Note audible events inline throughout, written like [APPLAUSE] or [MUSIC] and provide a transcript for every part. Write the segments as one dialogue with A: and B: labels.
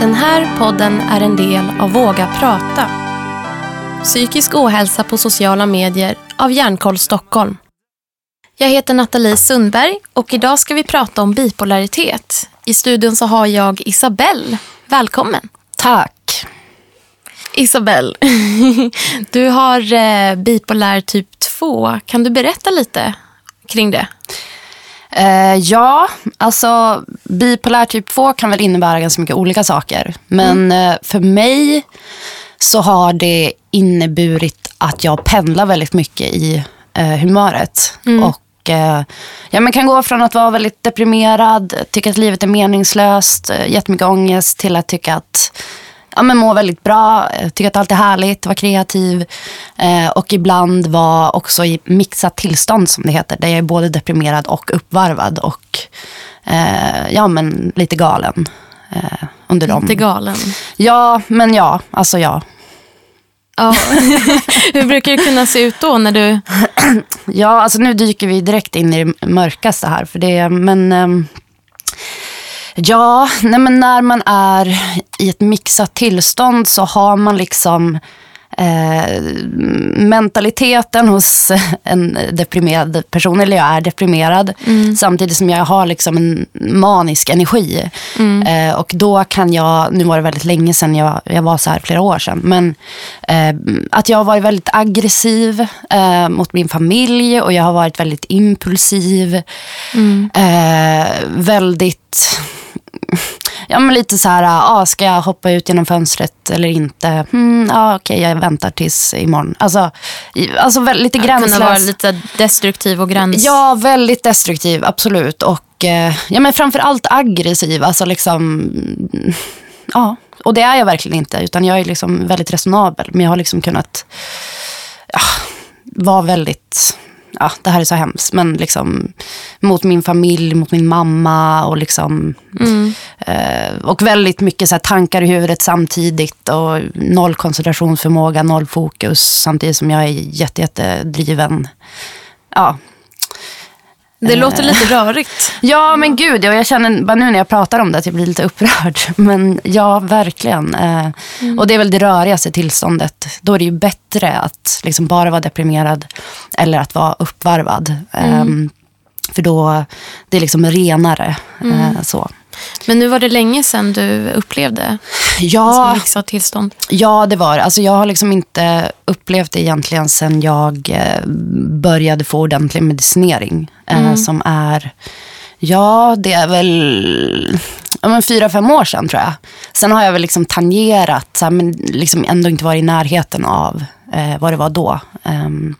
A: Den här podden är en del av Våga prata. Psykisk ohälsa på sociala medier av Hjärnkoll Stockholm. Jag heter Nathalie Sundberg och idag ska vi prata om bipolaritet. I studion så har jag Isabelle. Välkommen.
B: Tack.
A: Isabelle, [LAUGHS] du har eh, bipolär typ 2. Kan du berätta lite kring det?
B: Eh, ja, alltså bipolär typ 2 kan väl innebära ganska mycket olika saker. Men eh, för mig så har det inneburit att jag pendlar väldigt mycket i eh, humöret. Och eh, ja, men kan gå från att vara väldigt deprimerad, tycka att livet är meningslöst, eh, jättemycket ångest, till att tycka att ja, men må väldigt bra, tycka att allt är härligt, vara kreativ. Eh, och ibland vara också i mixat tillstånd som det heter. Där jag är både deprimerad och uppvarvad och eh, ja, men lite galen. Eh, under dem.
A: Lite galen.
B: Ja, men ja, alltså ja.
A: Ja. [LAUGHS] Hur brukar det kunna se ut då när du... [CLEARS THROAT]
B: Ja, alltså nu dyker vi direkt in i det mörkaste här. För det, men ehm, ja, nej men när man är i ett mixat tillstånd så har man liksom eh, mentaliteten hos en deprimerad person, eller jag är deprimerad, samtidigt som jag har liksom en manisk energi. Eh, och då kan jag, nu var det väldigt länge sedan, jag, jag var så här flera år sedan, men eh, att jag har varit väldigt aggressiv eh, mot min familj och jag har varit väldigt impulsiv. Eh, väldigt Ja, men lite så här, ah, ska jag hoppa ut genom fönstret eller inte? Hmm, ah, Okej, jag väntar tills imorgon. Alltså, alltså väl- lite
A: Kunna
B: gränslös.
A: vara lite destruktiv och gräns...
B: Ja, väldigt destruktiv, absolut. Och eh, ja, men framför allt aggressiv. Alltså liksom, mm, ja, och det är jag verkligen inte. Utan jag är liksom väldigt resonabel. Men jag har liksom kunnat ja, vara väldigt, ja, det här är så hemskt. Men liksom mot min familj, mot min mamma och liksom eh, och väldigt mycket så tankar i huvudet samtidigt och noll koncentrationsförmåga, noll fokus samtidigt som jag är jätte, jätte driven. Ja,
A: Det låter lite rörigt.
B: Ja, men gud, ja, jag känner bara nu när jag pratar om det att jag blir lite upprörd. [LAUGHS] Men ja, verkligen. Eh, Och det är väl det rörigaste tillståndet. Då är det ju bättre att liksom bara vara deprimerad eller att vara uppvarvad. Ehm, för då det är liksom renare. eh, så.
A: Men nu var det länge sedan du upplevde
B: Ja,
A: mixat tillstånd.
B: Ja, det var. Alltså, jag har liksom inte upplevt det egentligen sen jag eh, började få ordentlig medicinering. Eh, som är, ja, det är väl men fyra, fem år sedan tror jag. Sen har jag väl liksom tangerat, så här, men liksom ändå inte varit i närheten av eh, vad det var då. Ehm,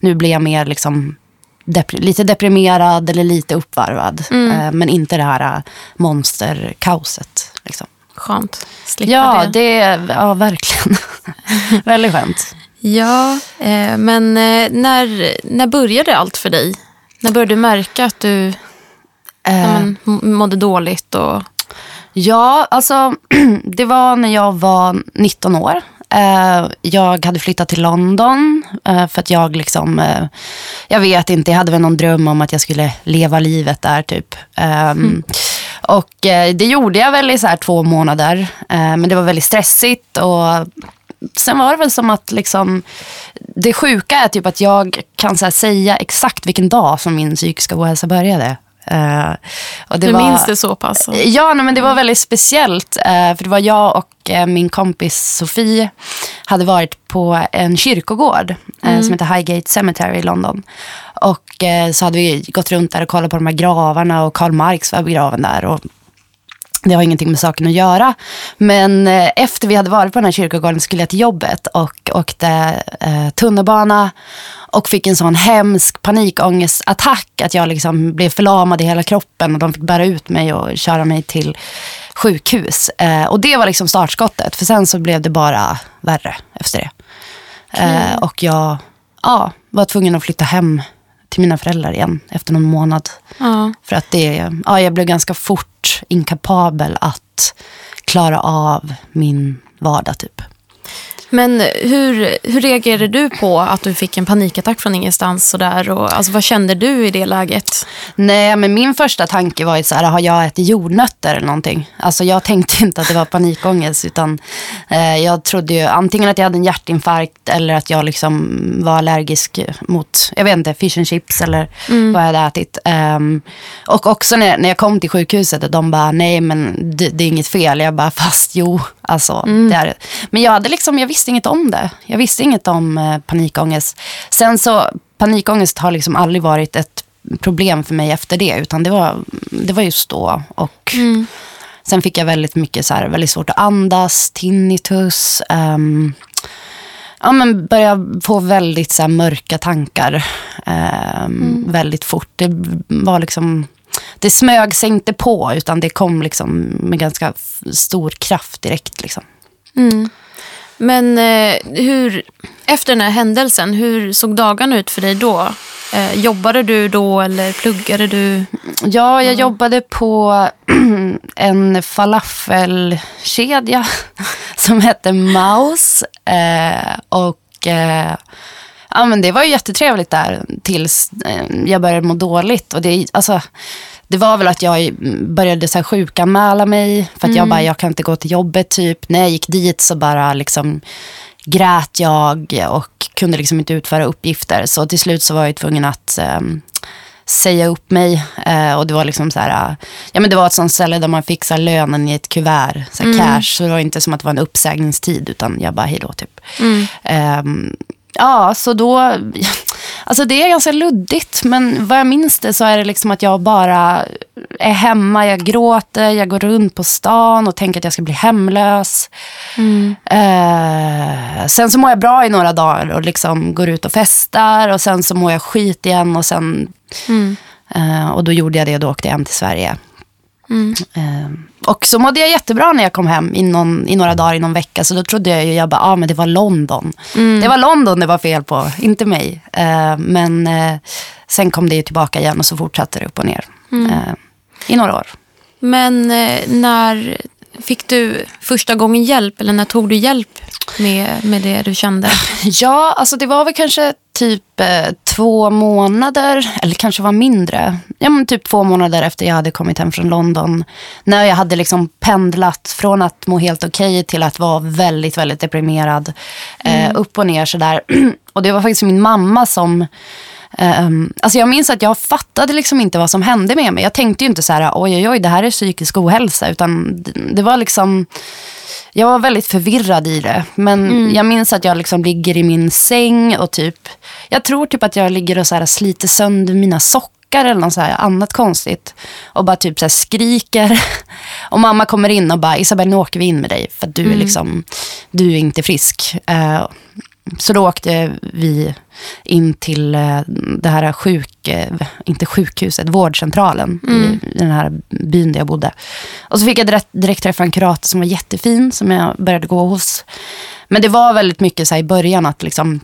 B: nu blir jag mer liksom depri- lite deprimerad eller lite uppvarvad. Eh, men inte det här eh, monsterkaoset. Liksom.
A: Skönt. Slippa
B: Ja,
A: det.
B: det är, ja verkligen. [LAUGHS] Väldigt skönt.
A: Ja, eh, men när, när började allt för dig? När började du märka att du
B: Eh,
A: mådde dåligt? Och,
B: ja, alltså [CLEARS THROAT] det var när jag var 19 år. Eh, jag hade flyttat till London eh, för att jag liksom, eh, jag vet inte, jag hade väl någon dröm om att jag skulle leva livet där typ. Ehm, Och eh, det gjorde jag väl i så här två månader. Men det var väldigt stressigt och sen var det väl som att liksom, det sjuka är typ att jag kan säga exakt vilken dag som min psykiska ohälsa började. Eh, och det
A: du
B: var,
A: minns det så pass?
B: Ja, nej, men det var väldigt speciellt. Eh, för det var jag och eh, min kompis Sofie hade varit på en kyrkogård eh, som heter Highgate Cemetery i London. Och så hade vi gått runt där och kollat på de här gravarna och Karl Marx var begraven där. Och det har ingenting med saken att göra. Men eh, efter vi hade varit på den här kyrkogården skulle jag till jobbet och åkte eh, tunnelbana och fick en sån hemsk panikångestattack att jag liksom blev förlamad i hela kroppen och de fick bära ut mig och köra mig till sjukhus. Eh, och det var liksom startskottet, för sen så blev det bara värre efter det. Eh, och jag ja, var tvungen att flytta hem till mina föräldrar igen efter någon månad.
A: Ja.
B: För att det, ja, jag blev ganska fort inkapabel att klara av min vardag typ.
A: Men hur, hur reagerade du på att du fick en panikattack från ingenstans? Sådär? Och, alltså, vad kände du i det läget?
B: Nej, men min första tanke var ju så här, har jag ätit jordnötter eller någonting? Alltså jag tänkte inte att det var panikångest, utan eh, jag trodde ju antingen att jag hade en hjärtinfarkt eller att jag liksom var allergisk mot, jag vet inte, fish and chips eller mm. vad jag hade ätit. Um, och också när, när jag kom till sjukhuset och de bara, nej men det, det är inget fel. Jag bara, fast jo, alltså mm. det är Men jag hade liksom, jag visste inget om det. Jag visste inget om eh, panikångest. Sen så, panikångest har liksom aldrig varit ett problem för mig efter det, utan det var, det var just då. Och mm. Sen fick jag väldigt mycket så här, väldigt svårt att andas, tinnitus. Um, ja, men började få väldigt så här, mörka tankar um, mm. väldigt fort. Det var liksom det smög sig inte på, utan det kom liksom med ganska stor kraft direkt. Liksom.
A: Mm. Men eh, hur, efter den här händelsen, hur såg dagarna ut för dig då? Eh, jobbade du då eller pluggade du?
B: Ja, jag jobbade på [CLEARS THROAT] en falafelkedja [LAUGHS] som hette Maus. Eh, och eh, ja, men det var ju jättetrevligt där tills eh, jag började må dåligt. Och det, alltså, det var väl att jag började så här sjukanmäla mig. För att mm. jag bara, jag kan inte gå till jobbet typ. När jag gick dit så bara liksom grät jag och kunde liksom inte utföra uppgifter. Så till slut så var jag tvungen att um, säga upp mig. Uh, och det var liksom så här, ja men det var ett sånt ställe där man fixar lönen i ett kuvert, så mm. cash. Så det var inte som att det var en uppsägningstid, utan jag bara, hejdå typ. Mm. Um, ja, så då, Alltså det är ganska luddigt, men vad jag minns det så är det liksom att jag bara är hemma, jag gråter, jag går runt på stan och tänker att jag ska bli hemlös. Mm. Eh, sen så mår jag bra i några dagar och liksom går ut och festar och sen så mår jag skit igen och sen mm. eh, och då gjorde jag det och då åkte jag hem till Sverige. Mm. Eh, och så mådde jag jättebra när jag kom hem i, någon, i några dagar, i någon vecka. Så då trodde jag ju, jag bara, ah, men det var London. Mm. Det var London det var fel på, inte mig. Eh, men eh, sen kom det ju tillbaka igen och så fortsatte det upp och ner. Mm. Eh, I några år.
A: Men eh, när fick du första gången hjälp? Eller när tog du hjälp med, med det du kände? [LAUGHS]
B: Ja, alltså det var väl kanske typ eh, två månader, eller kanske var mindre. Ja, men typ två månader efter jag hade kommit hem från London. När jag hade liksom pendlat från att må helt okej okay till att vara väldigt, väldigt deprimerad. Eh, mm. upp och ner sådär. [CLEARS THROAT] och det var faktiskt min mamma som Um, alltså jag minns att jag fattade liksom inte vad som hände med mig. Jag tänkte ju inte så här, oj, oj, oj, det här är psykisk ohälsa. Utan det, var liksom, jag var väldigt förvirrad i det. Men mm. jag minns att jag liksom ligger i min säng och typ, jag tror typ att jag ligger och så här sliter sönder mina sockar eller något så här annat konstigt. Och bara typ så skriker. [LAUGHS] Och mamma kommer in och bara, Isabel nu åker vi in med dig. För du mm. är liksom, du är inte frisk. Uh, så då åkte vi in till eh, det här sjuk, eh, inte sjukhuset, vårdcentralen mm. i den här byn där jag bodde. Och så fick jag direkt, direkt träffa en kurator som var jättefin, som jag började gå hos. Men det var väldigt mycket så i början att liksom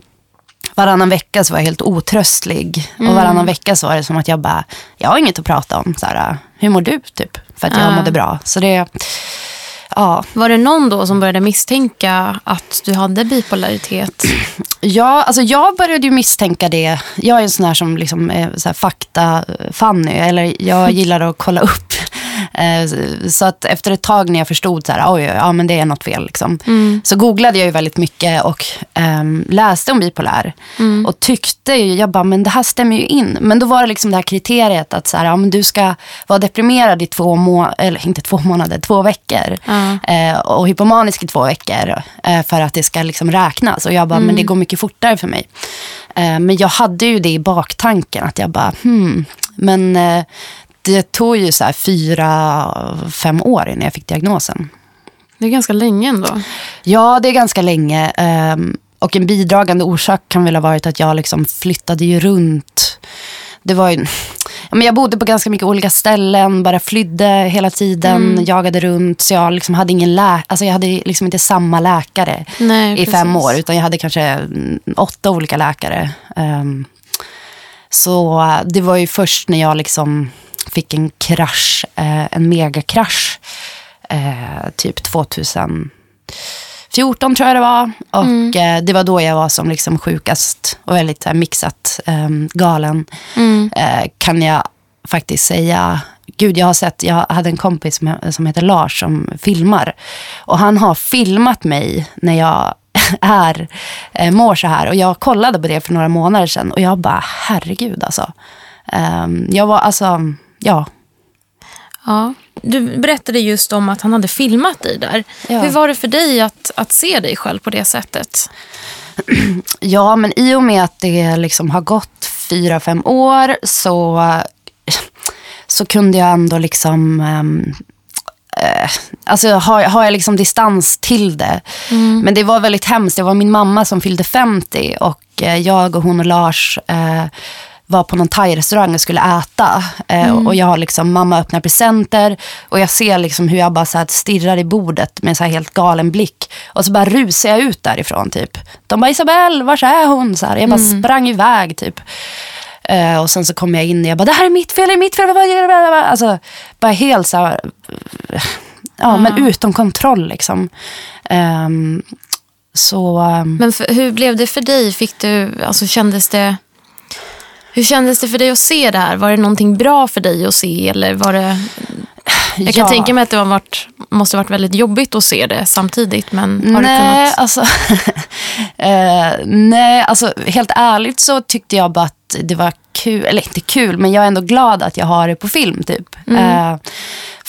B: varannan vecka så var jag helt otröstlig. Mm. Och varannan vecka så var det som att jag bara, jag har inget att prata om. Så här, hur mår du? Typ. För att jag uh. mådde bra. Så det
A: Ja. Var det någon då som började misstänka att du hade bipolaritet? [CLEARS THROAT]
B: Ja, alltså jag började ju misstänka det. Jag är en sån här som liksom är så här fakta-fanny. Eller jag gillar att kolla upp så att efter ett tag när jag förstod så här, oj, ja men det är något fel. Liksom. Mm. Så googlade jag ju väldigt mycket och um, läste om bipolär. Mm. Och tyckte ju, jag bara, men det här stämmer ju in. Men då var det liksom det här kriteriet att så här, ja, men du ska vara deprimerad i två månader, eller inte två månader, två veckor. Mm. Eh, och hypomanisk i två veckor eh, för att det ska liksom räknas. Och jag bara, men det mm. går mycket fortare för mig. Eh, men jag hade ju det i baktanken att jag bara, hmm, men eh, det tog ju så fyra, fem år innan jag fick diagnosen.
A: Det är ganska länge ändå.
B: Ja, det är ganska länge. Ehm, och en bidragande orsak kan väl ha varit att jag liksom flyttade ju runt. Det var ju, ja, men jag bodde på ganska mycket olika ställen, bara flydde hela tiden, mm. jagade runt. Så jag liksom hade ingen lä alltså jag hade liksom inte samma läkare Nej, i precis. fem år. Utan jag hade kanske åtta olika läkare. Um, så det var ju först när jag liksom fick en krasch, eh, en megakrasch, eh, typ 2014 14 tror jag det var. Och mm. det var då jag var som liksom sjukast och väldigt här, mixat um, galen. Mm. Uh, kan jag faktiskt säga. Gud, jag har sett, jag hade en kompis som, som heter Lars som filmar. Och han har filmat mig när jag [LAUGHS] är, eh, mår så här. Och jag kollade på det för några månader sedan och jag bara, herregud alltså. Um, jag var alltså, ja.
A: Ja, du berättade just om att han hade filmat dig där. Ja. Hur var det för dig att, att se dig själv på det sättet? [CLEARS THROAT]
B: Ja, men i och med att det liksom har gått fyra, fem år så, så kunde jag ändå liksom eh, alltså har, har jag liksom distans till det. Mm. Men det var väldigt hemskt. Det var min mamma som fyllde 50 och eh, jag och hon och Lars eh, var på någon thai-restaurang och skulle äta. Eh, mm. Och jag har liksom, mamma öppnar presenter och jag ser liksom hur jag bara så här stirrar i bordet med en så här helt galen blick. Och så bara rusar jag ut därifrån typ. De bara, Isabelle, var är hon? Så här, jag bara mm. sprang iväg typ. Uh, och sen så kom jag in och jag bara, det här är mitt fel, det är mitt fel. Alltså, bara helt så här, ja mm. men utom kontroll liksom. Um, så... Um,
A: men för, hur blev det för dig? Fick du, alltså kändes det... Hur kändes det för dig att se det här? Var det någonting bra för dig att se? Eller var det... Jag kan ja. tänka mig att det har varit, måste ha varit väldigt jobbigt att se det samtidigt. Men har
B: nej,
A: du kunnat...
B: alltså, uh, [LAUGHS] nej, alltså helt ärligt så tyckte jag bara att det var kul, eller inte kul, men jag är ändå glad att jag har det på film typ. Mm. Uh,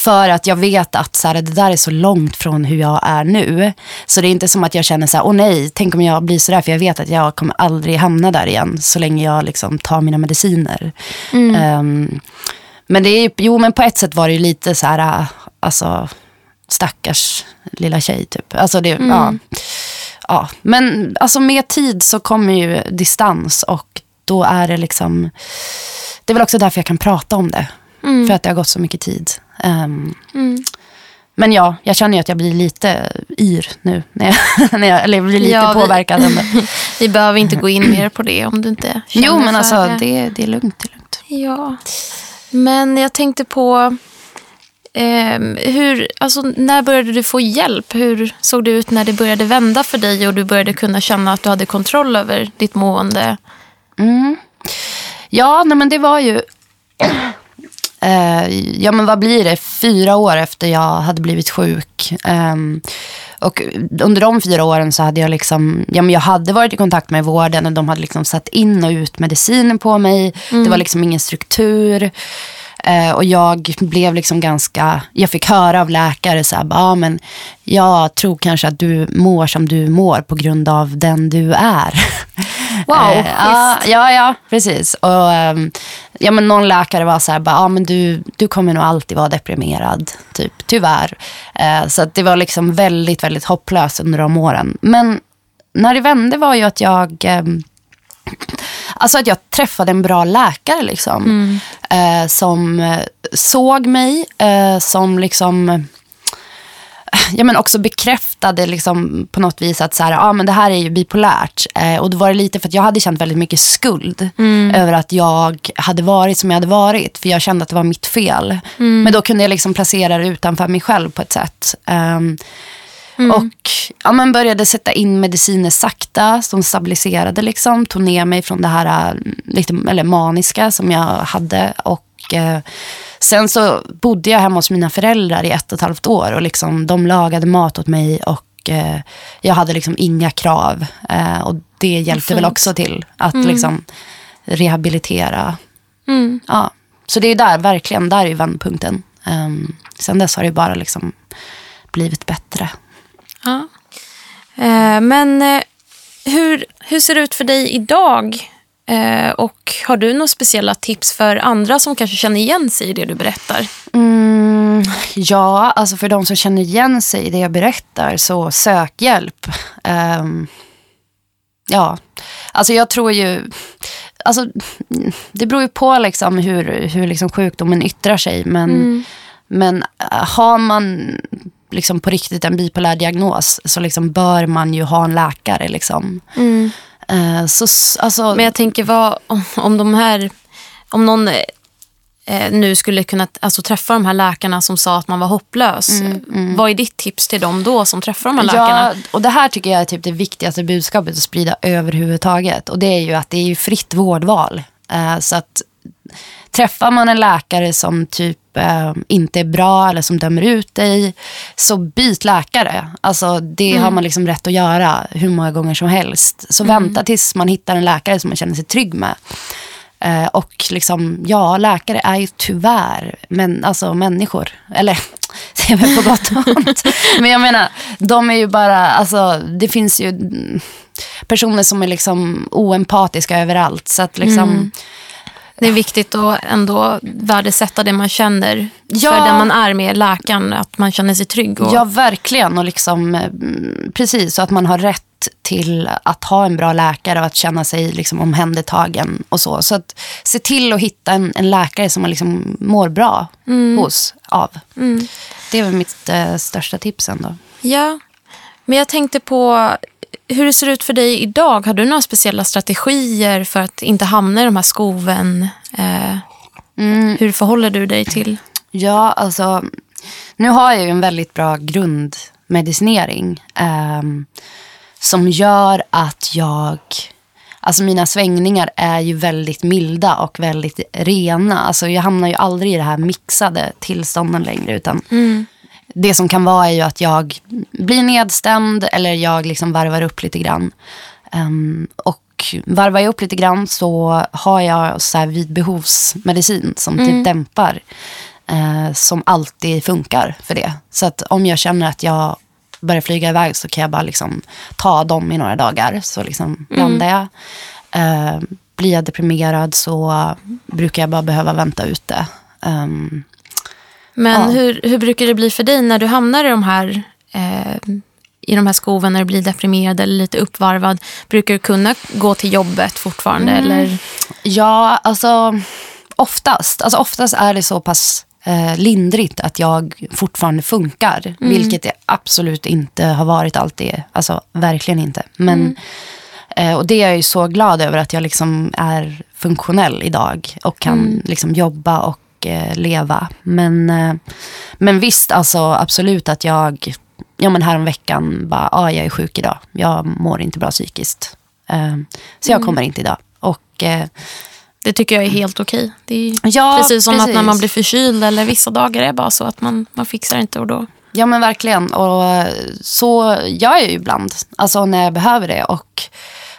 B: för att jag vet att så här, det där är så långt från hur jag är nu. Så det är inte som att jag känner så här, åh nej, tänk om jag blir sådär. För jag vet att jag kommer aldrig hamna där igen så länge jag liksom tar mina mediciner. Mm. Um, men det är jo men på ett sätt var det ju lite så här, alltså stackars lilla tjej typ. Alltså det, mm. ja. ja. Men alltså med tid så kommer ju distans och då är det liksom, det är väl också därför jag kan prata om det. Mm. För att det har gått så mycket tid. Um, mm. Men ja, jag känner ju att jag blir lite yr nu. När jag, [LAUGHS] när jag, eller blir lite ja, påverkad.
A: Vi, [LAUGHS] vi behöver inte gå in mer på det om du inte känner
B: Jo, men alltså det, det är lugnt. Det är lugnt.
A: Ja. Men jag tänkte på, eh, hur, alltså, när började du få hjälp? Hur såg det ut när det började vända för dig och du började kunna känna att du hade kontroll över ditt mående?
B: Mm. Ja, nej, men det var ju... Eh, ja, men vad blir det? Fyra år efter jag hade blivit sjuk. Eh, och under de fyra åren så hade jag liksom, ja men jag hade varit i kontakt med vården och de hade liksom satt in och ut mediciner på mig. Mm. Det var liksom ingen struktur. Eh, och jag blev liksom ganska, jag fick höra av läkare så här, ah, men jag tror kanske att du mår som du mår på grund av den du är. [LAUGHS]
A: Wow, eh,
B: ja, ja, ja, precis. Och, um, ja, men någon läkare var så här, ah, men du, du kommer nog alltid vara deprimerad, typ, tyvärr. Eh, så det var liksom väldigt, väldigt hopplöst under de åren. Men när det vände var ju att jag um, Alltså att jag träffade en bra läkare liksom. Mm. Eh, som eh, såg mig, eh, som liksom [LAUGHS] ja, men också bekräftade liksom på något vis att så här, ah, men det här är ju bipolärt. Eh, och då var det lite för att jag hade känt väldigt mycket skuld mm. över att jag hade varit som jag hade varit. För jag kände att det var mitt fel. Mm. Men då kunde jag liksom placera det utanför mig själv på ett sätt. Um, Mm. Och ja, men började sätta in mediciner sakta som stabiliserade. Liksom, tog ner mig från det här lite, eller maniska som jag hade. Och eh, Sen så bodde jag hemma hos mina föräldrar i ett och ett halvt år. Och liksom, de lagade mat åt mig och eh, jag hade liksom inga krav. Eh, och det hjälpte väl också till att mm. liksom, rehabilitera. Mm. Ja. Så det är där, verkligen, där är vändpunkten. Um, sen dess har det bara liksom blivit bättre.
A: Ja. Eh, men eh, hur, hur ser det ut för dig idag? Eh, och Har du några speciella tips för andra som kanske känner igen sig i det du berättar?
B: Mm, ja, alltså för de som känner igen sig i det jag berättar, så sök hjälp. Um, ja, alltså jag tror ju... Alltså, det beror ju på liksom hur, hur liksom sjukdomen yttrar sig. Men, mm. men har man liksom på riktigt en bipolär diagnos så liksom bör man ju ha en läkare. Liksom. Mm. Uh, så, alltså,
A: Men jag tänker, vad, om, de här... Om någon eh, nu skulle kunna alltså, träffa de här läkarna som sa att man var hopplös. Vad är ditt tips till dem då som träffar de här läkarna?
B: Ja, och det här tycker jag är typ det viktigaste budskapet att sprida överhuvudtaget. Och det är ju att det är fritt vårdval. Eh, så att träffar man en läkare som typ eh, inte är bra eller som dömer ut dig, så byt läkare. Alltså, det har man liksom rätt att göra hur många gånger som helst. Så vänta tills man hittar en läkare som man känner sig trygg med. Eh, och liksom, ja, läkare är ju tyvärr men, alltså, människor. Eller, [LAUGHS] det är väl på gott och ont. Men jag menar, de är ju bara, alltså, det finns ju mm, personer som är liksom oempatiska överallt. Så att liksom,
A: Det är viktigt att ändå värdesätta det man känner
B: Ja.
A: för den man är med läkaren. Att man känner sig trygg. Och,
B: Ja, verkligen. Och liksom, mm, precis, så att man har rätt till att ha en bra läkare och att känna sig liksom omhändertagen och så. Så att se till att hitta en, en läkare som man liksom mår bra hos, av. Det är väl mitt eh, största tips ändå.
A: Ja, men jag tänkte på hur det ser ut för dig idag. Har du några speciella strategier för att inte hamna i de här skoven? Eh, Hur förhåller du dig till?
B: Ja, alltså, nu har jag ju en väldigt bra grundmedicinering ehm, som gör att jag... Alltså mina svängningar är ju väldigt milda och väldigt rena. Alltså jag hamnar ju aldrig i det här mixade tillstånden längre. Utan Det som kan vara är ju att jag blir nedstämd eller jag liksom varvar upp lite grann. Ehm, och varvar jag upp lite grann så har jag så här vid behovsmedicin som typ dämpar. Eh, som alltid funkar för det. Så att om jag känner att jag börjar flyga iväg så kan jag bara liksom ta dem i några dagar. Så liksom landar jag. Eh, blir jag deprimerad så brukar jag bara behöva vänta ut det.
A: Men
B: Ja.
A: hur, hur brukar det bli för dig när du hamnar i de här, eh, i de här skoven, när du blir deprimerad eller lite uppvarvad? Brukar du kunna gå till jobbet fortfarande? Eller?
B: Ja, alltså oftast. Alltså oftast är det så pass eh, lindrigt att jag fortfarande funkar. Vilket det absolut inte har varit alltid. Alltså verkligen inte. Men, eh, och det är jag ju så glad över att jag liksom är funktionell idag. Och kan liksom jobba och eh, leva. Men, eh, men visst, alltså absolut att jag ja, men härom veckan bara, ah, jag är sjuk idag. Jag mår inte bra psykiskt. Eh, så jag kommer inte idag. Och
A: Det tycker jag är helt okej. Det är
B: Ja,
A: precis som att när
B: precis.
A: man blir förkyld eller vissa dagar är bara så att man, man fixar inte och då...
B: Ja men verkligen. Och så gör jag ju ibland. Alltså när jag behöver det. Och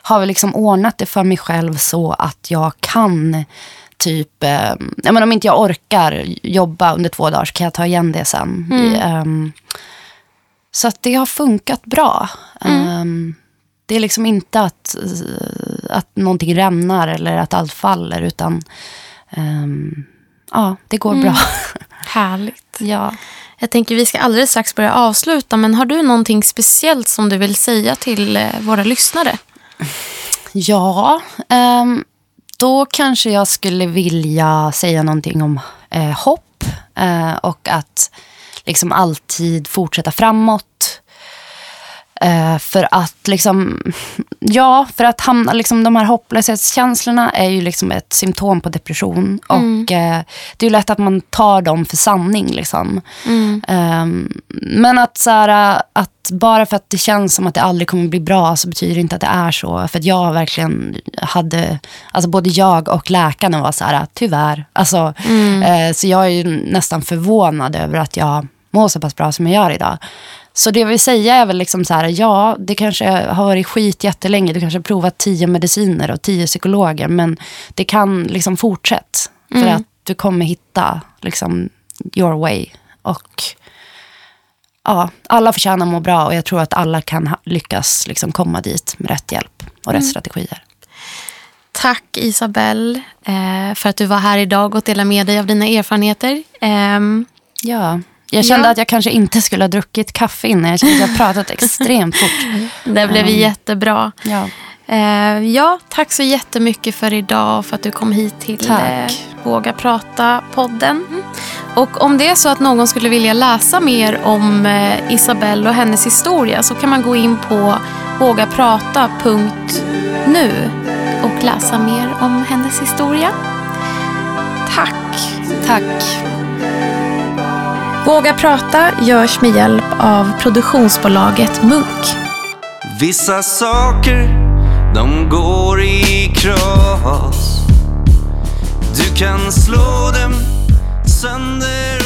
B: har väl liksom ordnat det för mig själv så att jag kan typ, eh, jag menar, om inte jag orkar jobba under två dagar så kan jag ta igen det sen. Ehm, så att det har funkat bra. Ehm, det är liksom inte att, eh, att någonting rämnar eller att allt faller utan ehm, ja, det går bra. [LAUGHS]
A: Härligt.
B: ja.
A: Jag tänker vi ska alldeles strax börja avsluta, men har du någonting speciellt som du vill säga till eh, våra lyssnare?
B: Ja, ehm, då kanske jag skulle vilja säga någonting om eh, hopp eh, och att liksom alltid fortsätta framåt. Eh, för att liksom, ja, för att hamna, liksom, de här hopplöshetskänslorna är ju liksom ett symptom på depression. Och eh, det är ju lätt att man tar dem för sanning. Liksom. Ehm, men att, så här, att bara för att det känns som att det aldrig kommer bli bra så betyder det inte att det är så. För att jag verkligen hade, alltså både jag och läkarna var så här, tyvärr. Alltså, eh, så jag är ju nästan förvånad över att jag mår så pass bra som jag gör idag. Så det jag vill säga är väl liksom så här, ja, det kanske har varit skit jättelänge. Du kanske har provat tio mediciner och tio psykologer. Men det kan liksom fortsätta. För att du kommer hitta liksom your way. Och ja, alla förtjänar att må bra och jag tror att alla kan lyckas liksom komma dit med rätt hjälp och rätt strategier.
A: Tack Isabelle eh, för att du var här idag och delade med dig av dina erfarenheter. Ehm,
B: Ja, jag kände
A: Ja.
B: att jag kanske inte skulle ha druckit kaffe innan. Jag kände att jag pratat extremt fort. [LAUGHS]
A: det blev jättebra.
B: Ja.
A: Eh, ja, tack så jättemycket för idag och för att du kom hit till
B: Tack.
A: eh, Våga prata-podden. Och om det är så att någon skulle vilja läsa mer om eh, Isabelle och hennes historia så kan man gå in på vågaprata.nu och läsa mer om hennes historia. Tack!
B: Tack.
A: Våga prata görs med hjälp av produktionsbolaget Munk.
C: Vissa saker, de går i kras. Du kan slå dem sönder